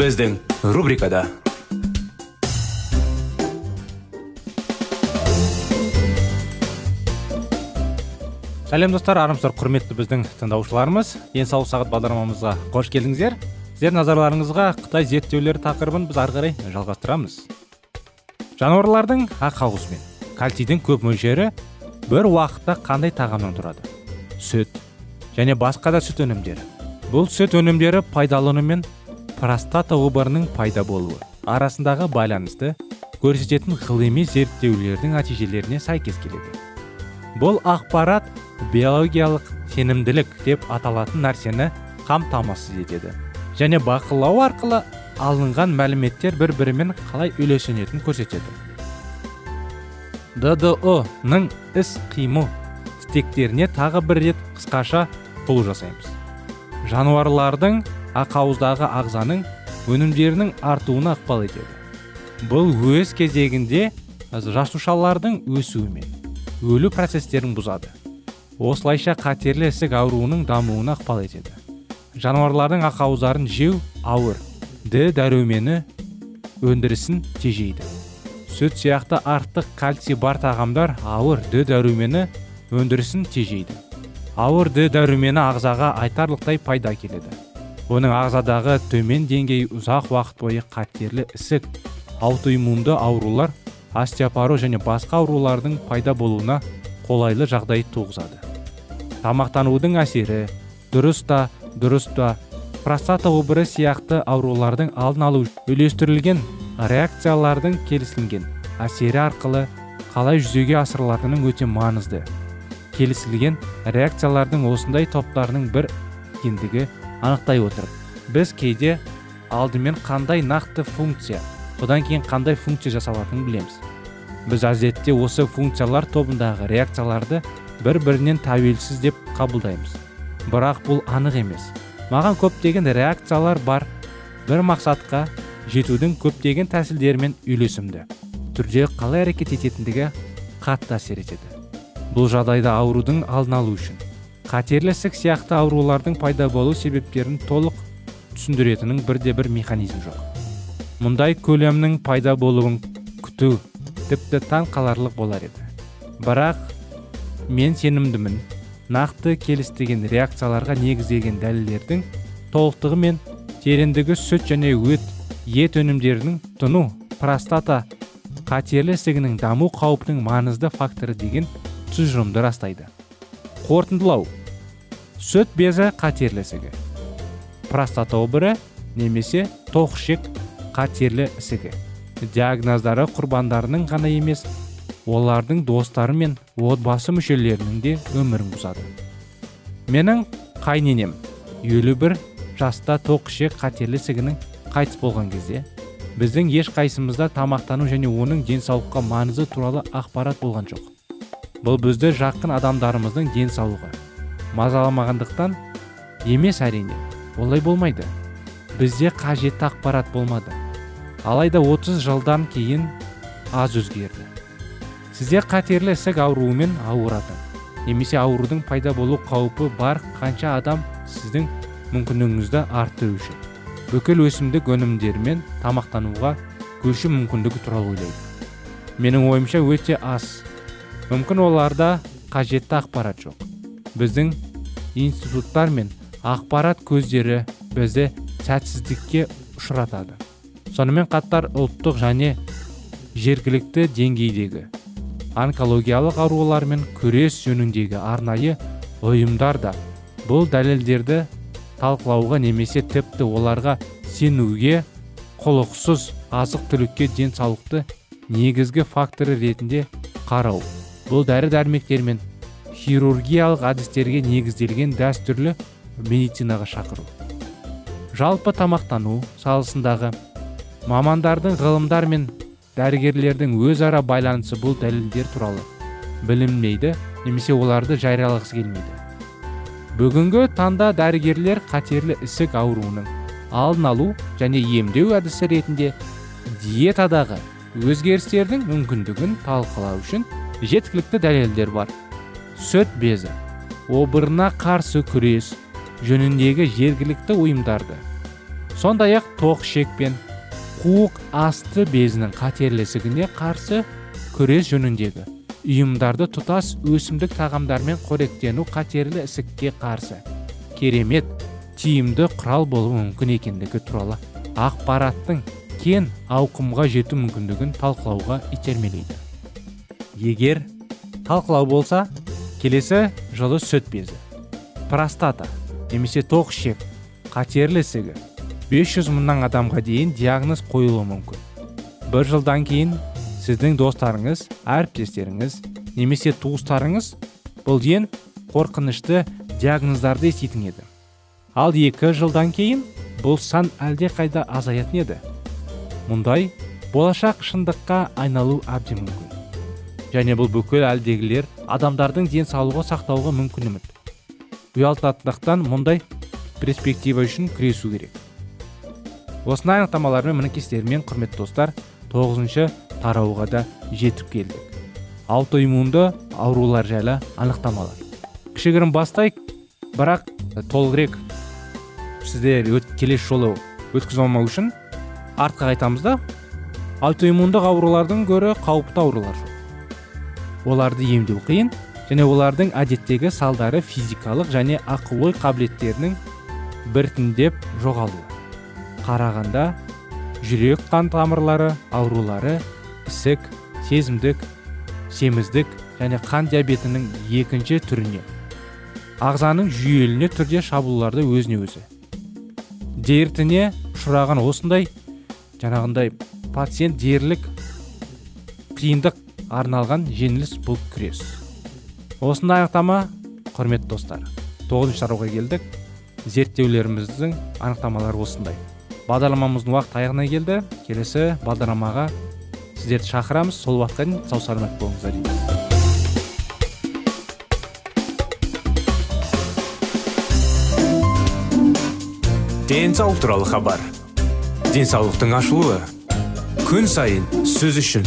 Біздің рубрикада сәлем достар армысыздар құрметті біздің тыңдаушыларымыз. Денсаулық сағат бағдарламамызға қош келдіңіздер. Сіздердің назарларыңызға қытай зерттеулері тақырыбын біз ары қарай жалғастырамыз. Жануарлардың ақауызы мен кальцийдің көп мөлшері бір уақытта қандай тағамнан тұрады? Сүт және басқа да сүт өнімдері. Бұл сүт өнімдері пайдалану мен простата обырының пайда болуы арасындағы байланысты көрсететін ғылыми зерттеулердің нәтижелеріне сәйкес келеді. Бұл ақпарат биологиялық сенімділік деп аталатын нәрсені қамтамасыз етеді және бақылау арқылы алынған мәліметтер бір бірімен қалай үйлесінетінін көрсетеді. ддо ның іс қимыл стектеріне тағы бір рет қысқаша толу жасаймыз. Жануарлардың ақауыздағы ағзаның өнімдерінің артуына ықпал етеді. Бұл өз кезегінде жасушалардың өсуімен өлу процестерін бұзады. Осылайша қатерлі ісік ауруының дамуына ықпал етеді. Жануарлардың ақауыздарын жеу ауыр. Д дәрумені өндірісін тежейді. Сүт сияқты артық кальций бар тағамдар ауыр д дәрумені өндірісін тежейді. Ауыр д дәрумені ағзаға айтарлықтай пайда келеді оның ағзадағы төмен деңгей ұзақ уақыт бойы қатерлі ісік аутоиммунды аурулар остеопороз және басқа аурулардың пайда болуына қолайлы жағдай туғызады. Тамақтанудың әсері дұрыс та дұрыс та. Простата обыры сияқты аурулардың алдын алу үйлестірілген реакциялардың келісілген әсері арқылы қалай жүзеге асырылатының өте маңызды. Келісілген реакциялардың осындай топтарының бір екендігі анықтай отырып біз кейде алдымен қандай нақты функция одан кейін қандай функция жасалатынын білеміз. Біз әдетте осы функциялар тобындағы реакцияларды бір бірінен тәуелсіз деп қабылдаймыз. Бірақ бұл анық емес. Маған көптеген реакциялар бар. Бір мақсатқа жетудің көптеген тәсілдерімен үйлесімді түрде қалай әрекет ететіндігі қатты әсер етеді. Бұл жағдайда аурудың алдын алу үшін қатерлі ісік сияқты аурулардың пайда болу себептерін толық түсіндіретінін бірде бір механизм жоқ. Мұндай көлемнің пайда болуын күту тіпті таң қаларлық болар еді. Бірақ мен сенімдімін нақты келістеген реакцияларға негізделген дәлелдердің толықтығы мен тереңдігі сүт және өт ет өнімдерінің тұну простата қатерлі ісігінің даму қаупінің маңызды факторы деген тұжырымды растайды. Қорытындылау. Сүт безі қатерлі ісігі простата обыры немесе тоқшек қатерлі ісігі диагноздары құрбандарының ғана емес олардың достары мен отбасы мүшелерінің де өмірін бұзады. Менің қайненем елу бір жаста тоқішек қатерлі ісігінің қайтыс болған кезде біздің ешқайсымызда тамақтану және оның денсаулыққа маңызы туралы ақпарат болған жоқ. Бұл бізді жақын адамдарымыздың денсаулығы мазаламағандықтан емес әрине олай болмайды. Бізде қажетті ақпарат болмады. Алайда 30 жылдан кейін аз өзгерді. Сізде қатерлі ісік ауруымен ауырады. Немесе аурудың пайда болу қаупі бар қанша адам сіздің мүмкіндігіңізді арттыру үшін. Бүкіл өсімдік өнімдерімен тамақтануға көшу мүмкіндігі туралы ойлайды менің ойымша өте аз. Мүмкін оларда қажетті ақпарат жоқ. Біздің институттар мен ақпарат көздері бізді сәтсіздікке ұшыратады. Сонымен қатар ұлттық және жергілікті деңгейдегі онкологиялық аурулармен күрес жөніндегі арнайы ұйымдар да бұл дәлелдерді талқылауға немесе тіпті оларға сенуге құлықсыз азық түлікке денсаулықты негізгі факторы ретінде қарау. Бұл дәрі дәрмектер мен хирургиялық әдістерге негізделген дәстүрлі медицинаға шақыру. Жалпы тамақтану саласындағы мамандардың ғылымдар мен дәрігерлердің өзара байланысы бұл дәлелдер туралы білінмейді немесе оларды жариялағысы келмейді. Бүгінгі таңда дәрігерлер қатерлі ісік ауруының алдын алу және емдеу әдісі ретінде диетадағы өзгерістердің мүмкіндігін талқылау үшін жеткілікті дәлелдер бар. Сүт безі. Обырына қарсы күрес жөніндегі жергілікті ұйымдарды. Сондай ақ тоқ ішек пен қуық асты безінің қатерлі ісігіне қарсы күрес жөніндегі ұйымдарды тұтас өсімдік тағамдармен қоректену қатерлі ісікке қарсы керемет тиімді құрал болуы мүмкін екендігі туралы ақпараттың кен ауқымға жету мүмкіндігін талқылауға итермелейді. Егер талқылау болса келесі жылы сүт безі. Простата немесе тоқ ішек қатерлі ісігі. 500 мыңнан адамға дейін диагноз қойылуы мүмкін. бір жылдан кейін сіздің достарыңыз әріптестеріңіз немесе туыстарыңыз бұл ең қорқынышты диагноздарды еститін еді. Ал екі жылдан кейін бұл сан әлде қайда азаятын еді. Мұндай болашақ шындыққа айналу әбден мүмкін. Және бұл бүкіл әлдегілер адамдардың денсаулығы сақтауға мүмкін үміт ұялтатындықтан мұндай перспектива үшін күресу керек. Осындай анықтамалармен мінекестермен құрметті достар тоғызыншы тарауға да жетіп келдік. Аутоиммунды аурулар жайлы анықтамалар. Кішігірім бастайық бірақ толығырақ сіздер өт, келесі жолы өткізіп үшін артқа қайтамыз да. Аутоиммундық аурулардың гөрі қауіпті аурулар оларды емдеу қиын және олардың әдеттегі салдары физикалық және ақыл ой қабілеттерінің біртіндеп жоғалуы. Қарағанда жүрек қан тамырлары аурулары ісік сезімдік семіздік және қан диабетінің екінші түріне ағзаның жүйеліне түрде шабуылдарды өзіне өзі. Дертіне ұшыраған осындай жаңағындай пациент дерлік қиындық арналған жеңіліс бұл күрес. Осындай анықтама құрметті достар тоғызыншы тарауға келдік. Зерттеулеріміздің анықтамалары осындай. Бағдарламамыздың уақыт аяғына келді. Келесі бағдарламаға сіздерді шақырамыз. Сол уақытқа дейін сау саламат болыңыздар дейміз. Денсаулық туралы хабар. Денсаулықтың ашылуы. Күн сайын сөз үшін.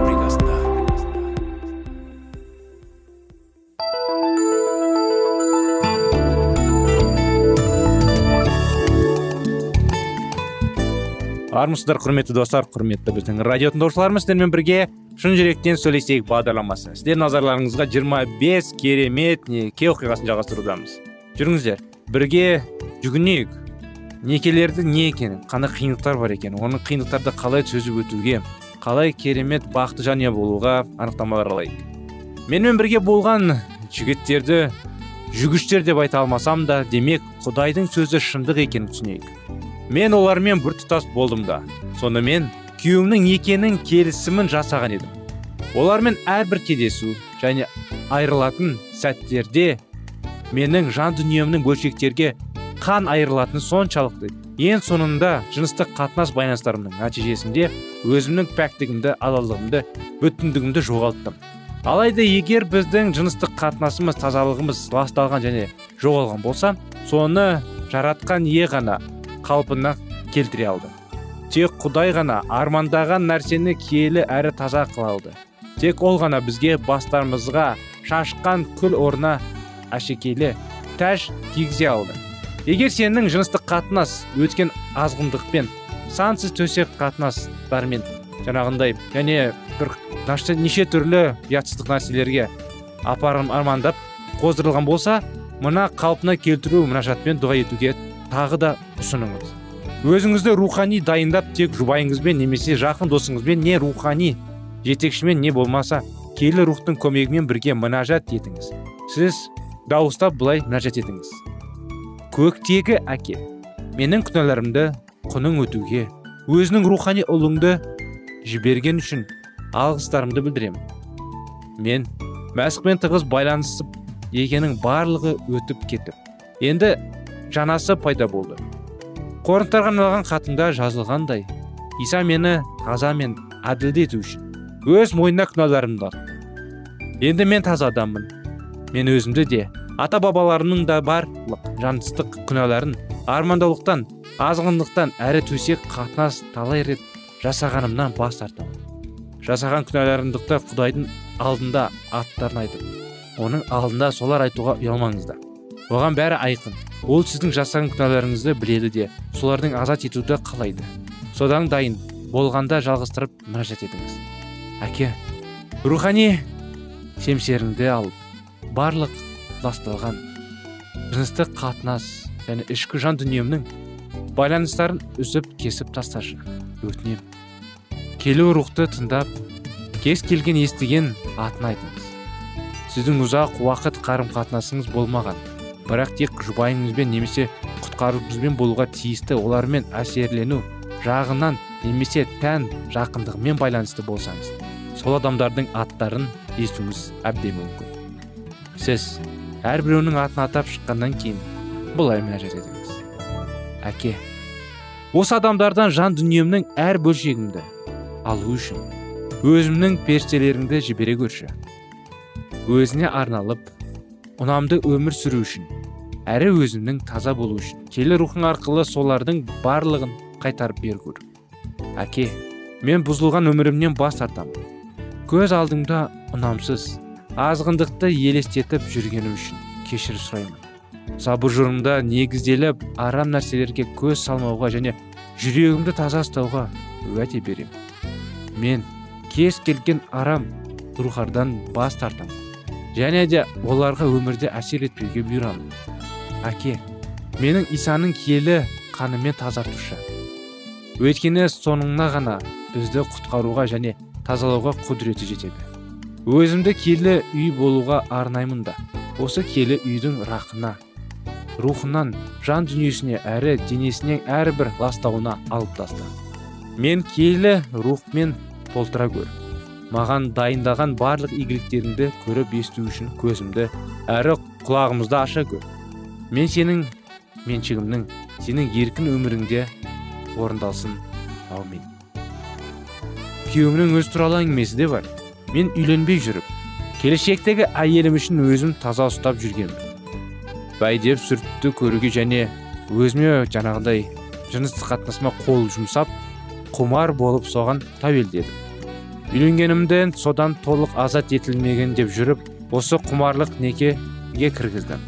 Армысыздар құрметті достар құрметті біздің радио тыңдаушыларымыз. Сіздермен бірге шын жүректен сөйлесейік бағдарламасы. Сіздер назарларыңызға 25 керемет неке оқиғасын жалғастырудамыз. Жүріңіздер бірге жүгінейік. Некелерді не екенін қандай қиындықтар бар екен оның қиындықтарды қалай төзіп өтуге қалай керемет бақытты жанұя болуға анықтамалар алайық. Менімен бірге болған жігіттерді жүгіштер деп айта алмасам да демек құдайдың сөзі шындық екенін түсінейік. Мен олармен біртұтас болдым да. Сонымен күйеуімнің некенің келісімін жасаған едім. Олармен әрбір кездесу және айырылатын сәттерде менің жан дүниемнің бөлшектерге қан айырылатыны соншалықты. Ең соңында жыныстық қатынас байланыстарымның нәтижесінде өзімнің пәктігімді адалдығымды бүтіндігімді жоғалттым. Алайда егер біздің жыныстық қатынасымыз тазалығымыз ласталған және жоғалған болса соны жаратқан ие ғана қалпына келтіре алды. Тек құдай ғана армандаған нәрсені киелі әрі таза қыла алды. Тек ол ғана бізге бастарымызға шашқан күл орнына әшекейлі тәж кигізе алды. Егер сенің жыныстық қатынас өткен азғындықпен сансыз төсек қатынастармен жаңағындай және бір неше түрлі ұятсыздық нәрселерге апарым армандап қоздырылған болса мына қалпына келтіру мұнажатпен дұға етуге тағы да ұсыныңыз. Өзіңізді рухани дайындап тек жұбайыңызбен немесе жақын досыңызбен не рухани жетекшімен не болмаса киелі рухтың көмегімен бірге мінәжат етіңіз. Сіз дауыстап былай мінәжат етіңіз. Көктегі әке менің күнәларымды құның өтуге өзінің рухани ұлыңды жіберген үшін алғыстарымды білдіремін. Мен мәсіхпен тығыз байланысып екенің барлығы өтіп кетіп енді жанасы пайда болды. Қорынтарға арналған хатында жазылғандай иса мені таза мен әділді ету үшін өз мойнына күнәларымды енді мен таза адаммын. Мен өзімді де ата бабаларымның да барлық жансыздық күнәларын армандаулықтан азғындықтан әрі төсек қатынас талай рет жасағанымнан бас тартамын жасаған күнәларымдықты құдайдың алдында аттарын айтып оның алдында солар айтуға ұялмаңыздар. Оған бәрі айқын. Ол сіздің жасаған күнәларыңызды біледі де солардың азат етуді қалайды. Содан дайын болғанда жалғастырып мінәжат етіңіз. Әке рухани семсеріңді алып барлық ласталған жыныстық қатынас және ішкі жан дүниемнің байланыстарын үзіп кесіп тасташы өтінем. Келу рухты тыңдап кез келген естіген атын айтыңыз. Сіздің ұзақ уақыт қарым қатынасыңыз болмаған. Бірақ тек жұбайыңызбен немесе құтқарушыңызбен болуға тиісті олармен әсерлену жағынан немесе тән жақындығымен байланысты болсаңыз сол адамдардың аттарын естуіңіз әбден мүмкін. Сіз әрбіреуінің атын атап шыққаннан кейін былай мінәжат етіңіз. Әке осы адамдардан жан дүниемнің әр бөлшегімді алу үшін өзімнің періштелеріңді жібере көрші. Өзіне арналып ұнамды өмір сүру үшін әрі өзімнің таза болу үшін. Келі рухың арқылы солардың барлығын қайтарып бер көр әке мен бұзылған өмірімнен бас тартамын көз алдыңда ұнамсыз азғындықты елестетіп жүргенім үшін кешір сұраймын. Сабыр негізделіп арам нәрселерге көз салмауға және жүрегімді таза ұстауға уәде беремін. Мен кез келген арам рухардан бас тартамын және де оларға өмірде әсер етпеуге бұйырамын әке менің исаның киелі қанымен тазартушы. Өйткені соңына ғана бізді құтқаруға және тазалауға құдіреті жетеді. Өзімді келі үй болуға арнаймын да осы келі үйдің рақына рухынан жан дүниесіне әрі денесінен әрбір ластауына алып таста мен киелі рухмен толтыра көр маған дайындаған барлық игіліктеріңді көріп есту үшін көзімді әрі құлағымызды аша көр. Мен сенің меншігімнің сенің еркін өміріңде орындалсын. Аумин. Күйеуімнің өз туралы әңгімесі де бар. Мен үйленбей жүріп келешектегі әйелім үшін өзім таза ұстап жүргенмін. Бәйдеп сүртті көруге және өзіме жаңағындай жыныстық қатынасыма қол жұмсап құмар болып соған тәуелдедім. Үйленгенімден содан толық азат етілмеген деп жүріп осы құмарлық некеге кіргіздім.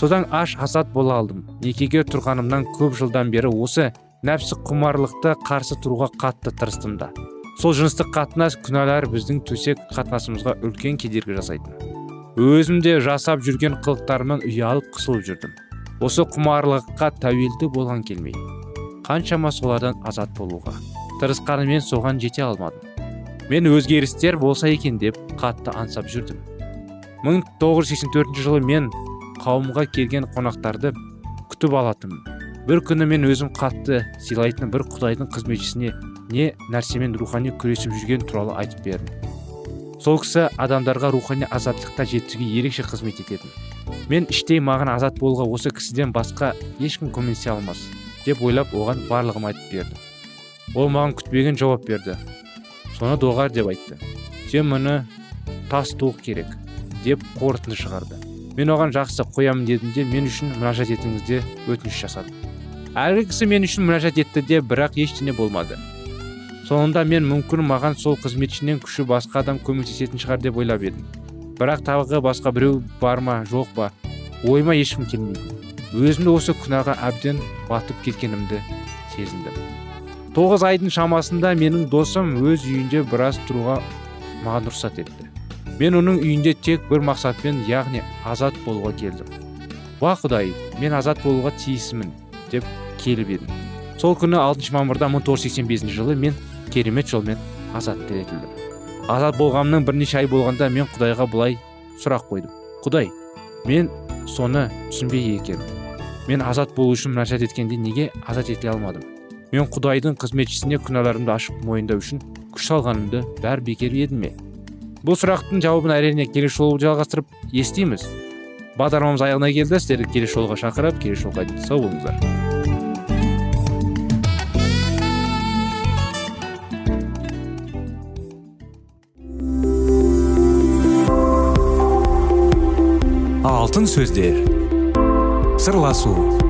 Содан аш азат бола алдым. Некеге тұрғанымнан көп жылдан бері осы нәпсі құмарлықты қарсы тұруға қатты тырыстым да. Сол жыныстық қатынас күнәлар біздің төсек қатынасымызға үлкен кедергі жасайтын. Өзім де жасап жүрген қылықтарымнан ұялып қысылып жүрдім. Осы құмарлыққа тәуелді болған келмей. Қаншама солардан азат болуға. Тырысқанымен соған жете алмадым. Мен өзгерістер болса екен деп қатты аңсап жүрдім. 1984 жылы мен қауымға келген қонақтарды күтіп алатын бір күні мен өзім қатты сыйлайтын бір құдайдың қызметшісіне не нәрсемен рухани күресіп жүрген туралы айтып бердім. Сол кісі адамдарға рухани азаттыққа жетуге ерекше қызмет ететін. Мен іштей маған азат болуға осы кісіден басқа ешкім көмектесе алмас деп ойлап оған барлығын айтып бердім. Ол маған күтпеген жауап берді. Соны доғар деп айтты. Сен мұны тас туық керек деп қорытынды шығарды. Мен оған жақсы қоямын дедім де мен үшін мұнажат етіңіз де өтініш жасадым әлгі кісі мен үшін мұнажат етті де бірақ ештеңе болмады. Соңында мен мүмкін маған сол қызметшінен күші басқа адам көмектесетін шығар деп ойлап едім. Бірақ тағы басқа біреу бар ма жоқ па ойыма ешкім келмейді. Өзімді осы күнәға әбден батып кеткенімді сезіндім. Тоғыз айдың шамасында менің досым өз үйінде біраз тұруға маған рұқсат етті. Мен оның үйінде тек бір мақсатпен яғни азат болуға келдім. Уа құдай мен азат болуға тиісімін деп келіп едім. Сол күні 6 мамырда 1985 жылы мен керемет жолмен азат етілдім. Азат болғанымның бірнеше ай болғанда мен құдайға былай сұрақ қойдым. Құдай мен соны түсінбей екен мен азат болу үшін мұнажат еткенде неге азат ете алмадым? Мен құдайдың қызметшісіне күнәларымды ашық мойындау үшін күш салғанымды бәрі бекер еді ме бұл сұрақтың жауабын әрине келесі жолы жалғастырып естиміз. Бағдарламамыз аяғына келді сіздерді келесі жолға шақырып келесі жолға дейін сау болыңыздар. Алтын сөздер. Сырласу.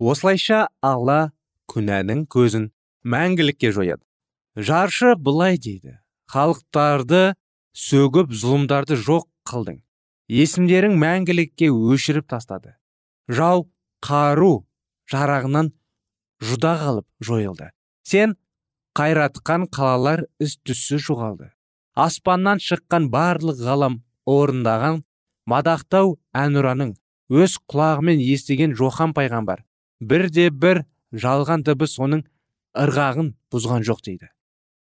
Осылайша алла күнәнің көзін мәңгілікке жояды. Жаршы былай дейді. Халықтарды сөгіп зұлымдарды жоқ қылдың. Есімдерің мәңгілікке өшіріп тастады. Жау қару жарағынан жұда қалып жойылды. Сен қайратқан қалалар із түссіз жоғалды. Аспаннан шыққан барлық ғалам орындаған мадақтау әнұраның өз құлағымен естіген жохан пайғамбар бірде бір жалған дыбыс оның ырғағын бұзған жоқ дейді.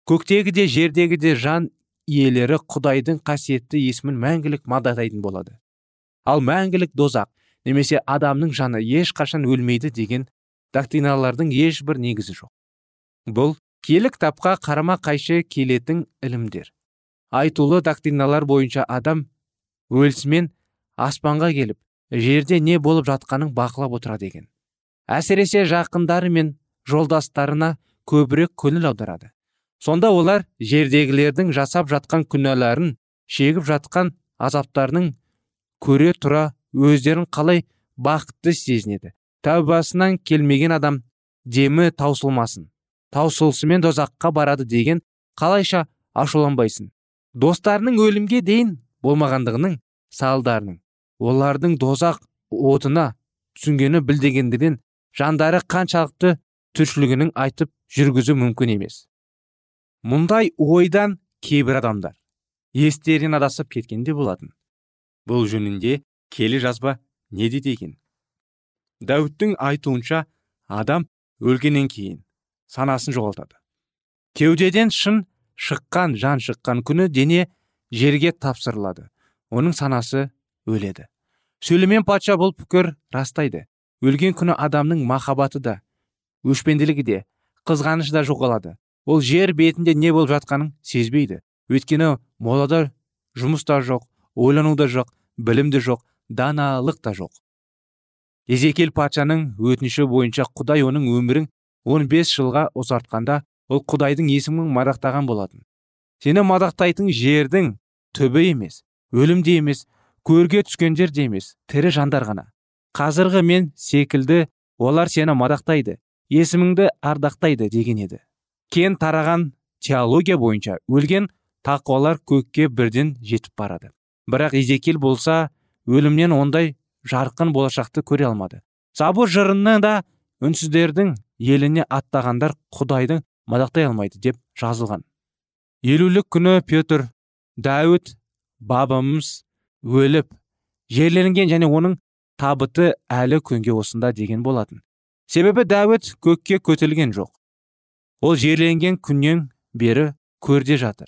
Көктегі де жердегі де жан иелері құдайдың қасиетті есімін мәңгілік мадақтайтын болады. Ал мәңгілік дозақ немесе адамның жаны ешқашан өлмейді деген доктриналардың ешбір негізі жоқ. Бұл киелі кітапқа қарама қайшы келетін ілімдер. Айтулы доктриналар бойынша адам өлісімен аспанға келіп жерде не болып жатқанын бақылап отырады екен. Әсіресе жақындары мен жолдастарына көбірек көңіл аударады. Сонда олар жердегілердің жасап жатқан күнәларын шегіп жатқан азаптарының көре тұра өздерін қалай бақытты сезінеді. Тәубасынан келмеген адам демі таусылмасын таусылысымен дозаққа барады деген қалайша ашуланбайсың. Достарының өлімге дейін болмағандығының салдарының олардың дозақ отына түсінгені білдегендерден жандары қаншалықты түршілігінің айтып жүргізу мүмкін емес. Мұндай ойдан кейбір адамдар естерінен адасып кеткенде болатын. Бұл жөнінде келі жазба не дейді екен? Дәуіттің айтуынша адам өлгеннен кейін санасын жоғалтады. Кеудеден шын шыққан жан шыққан күні дене жерге тапсырылады. Оның санасы өледі. Сөйлемен патша бұл пікір растайды. Өлген күні адамның махаббаты да өшпенділігі де қызғанышы да жоғалады. Ол жер бетінде не болып жатқанын сезбейді. Өйткені молада жұмыс та жоқ ойлану да жоқ білім де жоқ даналық та жоқ. Езекел патшаның өтініші бойынша құдай оның өмірін 15 жылға ұзартқанда ол құдайдың есімін мадақтаған болатын. Сені мадақтайтын жердің түбі емес өлімде емес көрге түскендер де емес тірі жандар ғана. Қазіргі мен секілді олар сені мадақтайды есіміңді ардақтайды деген еді. Кен тараған теология бойынша өлген тақуалар көкке бірден жетіп барады. Бірақ езекел болса өлімнен ондай жарқын болашақты көре алмады. Забур жырыны да үнсіздердің еліне аттағандар құдайды мадақтай алмайды деп жазылған. Елулік күні петр дәуіт бабамыз өліп жерленген және оның табыты әлі күнге осында деген болатын. Себебі дәуіт көкке көтерілген жоқ. Ол жерленген күннен бері көрде жатыр.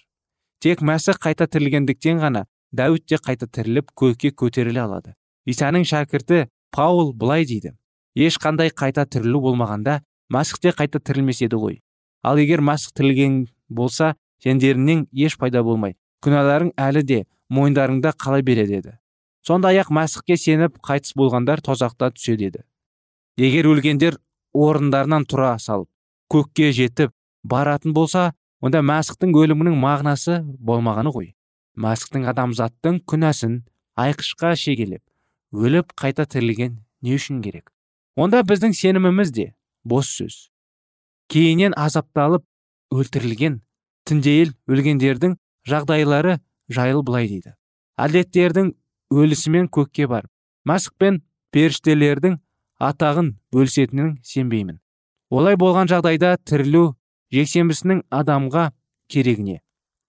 Тек мәсіх қайта тірілгендіктен ғана дәуіт те қайта тіріліп көкке көтеріле алады. Исаның шәкірті паул былай дейді ешқандай қайта тірілу болмағанда мәсіх те қайта тірілмес еді ғой. Ал егер мәсіх тірілген болса сендеріңнен еш пайда болмай күнәларың әлі де мойындарыңда қала береді еді сондай ақ мәсіхке сеніп қайтыс болғандар тозақта түседі еді. Егер өлгендер орындарынан тұра салып көкке жетіп баратын болса онда мәсіхтің өлімінің мағынасы болмағаны ғой. Мәсіхтің адамзаттың күнәсін айқышқа шегелеп өліп қайта тірілген не үшін керек? Онда біздің сеніміміз де бос сөз. Кейіннен азапталып өлтірілген тіндейіл өлгендердің жағдайлары жайлы былай дейді. Әдеттердің өлісімен көкке барып мәсіх пен періштелердің атағын бөлісетінін сенбеймін. Олай болған жағдайда тірілу жексенбісінің адамға керегіне.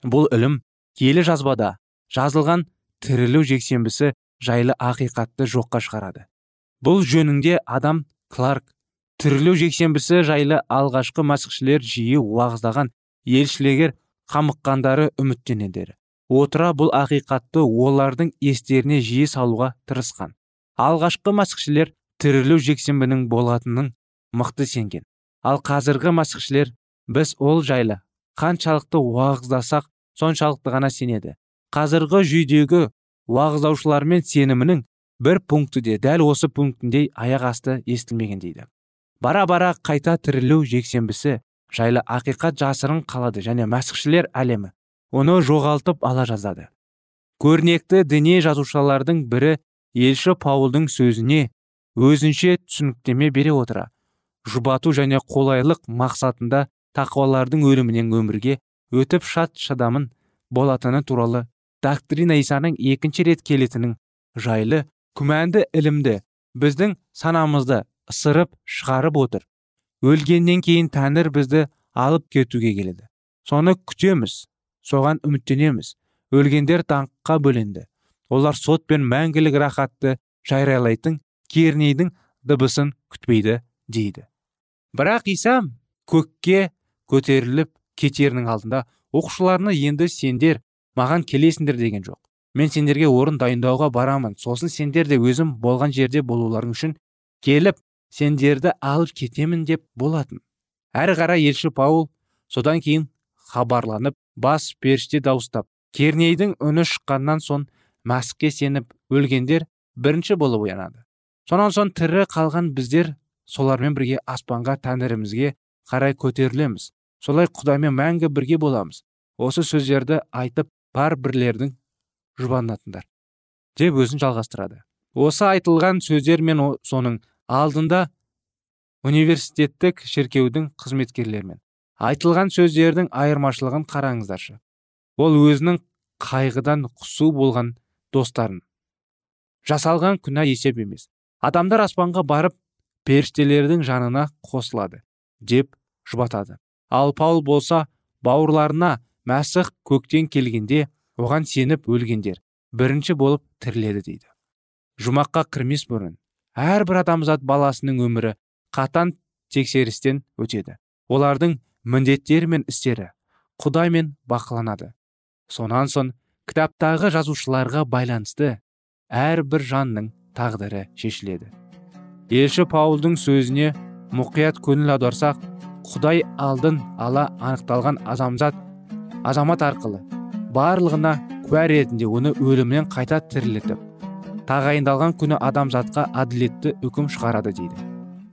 Бұл ілім киелі жазбада жазылған тірілу жексенбісі жайлы ақиқатты жоққа шығарады. Бұл жөнінде адам кларк тірілу жексенбісі жайлы алғашқы мәсіхшілер жиі уағыздаған елшілегер қамыққандары үміттенеді. Отыра бұл ақиқатты олардың естеріне жиі салуға тырысқан. Алғашқы мәсіхшілер тірілу жексенбінің болатынын мықты сенген. Ал қазіргі мәсіхшілер біз ол жайлы қаншалықты уағыздасақ соншалықты ғана сенеді қазіргі жүйдегі уағыздаушылармен сенімінің бір пункті де дәл осы пунктіндей аяқ асты естілмеген дейді. Бара бара қайта тірілу жексенбісі жайлы ақиқат жасырын қалады және мәсіхшілер әлемі оны жоғалтып ала жаздады көрнекті діни жазушылардың бірі елші паулдың сөзіне өзінше түсініктеме бере отыра. Жұбату және қолайлық мақсатында тақуалардың өлімінен өмірге өтіп шат шадамын болатыны туралы доктрина исаның екінші рет келетінін жайлы күмәнді ілімді біздің санамызды ысырып шығарып отыр. Өлгеннен кейін тәңір бізді алып кетуге келеді. Соны күтеміз. Соған үміттенеміз. Өлгендер даңққа бөленді. Олар сот пен мәңгілік рахатты жариялайтын кернейдің дыбысын күтпейді дейді. Бірақ иса көкке көтеріліп кетерінің алдында оқушыларына енді сендер маған келесіңдер деген жоқ. Мен сендерге орын дайындауға барамын. Сосын сендер де өзім болған жерде болуларың үшін келіп сендерді алып кетемін деп болатын. Әрі қарай елші паул содан кейін хабарланып бас періште дауыстап кернейдің үні шыққаннан соң мәсіхке сеніп өлгендер бірінші болып оянады. Сонан соң тірі қалған біздер солармен бірге аспанға тәңірімізге қарай көтерілеміз. Солай құдаймен мәңгі бірге боламыз. Осы сөздерді айтып бар бірлердің жұбанатындар деп өзін жалғастырады. Осы айтылған сөздер мен соның алдында университеттік шіркеудің қызметкерлерімен айтылған сөздердің айырмашылығын қараңыздаршы. Ол өзінің қайғыдан құсу болған достарын. Жасалған күнә есеп емес. Адамдар аспанға барып періштелердің жанына қосылады деп жұбатады. Ал паул болса бауырларына мәсіх көктен келгенде оған сеніп өлгендер бірінші болып тіріледі дейді. Жұмаққа кірмес бұрын әрбір адамзат баласының өмірі қатан тексерістен өтеді. Олардың міндеттері мен істері құдаймен бақыланады. Сонан соң кітаптағы жазушыларға байланысты әрбір жанның тағдыры шешіледі. Елші паулдың сөзіне мұқият көңіл аударсақ құдай алдын ала анықталған адамзат азамат арқылы барлығына куә ретінде оны өлімнен қайта тірілетіп тағайындалған күні адамзатқа әділетті үкім шығарады дейді.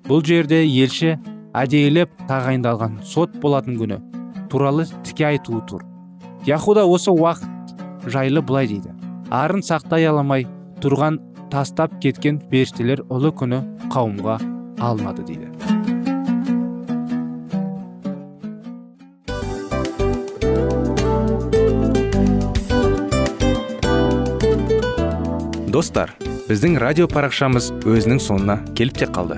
Бұл жерде елші әдейілеп тағайындалған сот болатын күні туралы тіке айтуы тұр яхуда осы уақыт жайлы былай дейді. Арын сақтай аламай тұрған тастап кеткен періштелер ұлы күні қауымға алынады дейді. Достар біздің радио парақшамыз өзінің соңына келіп те қалды.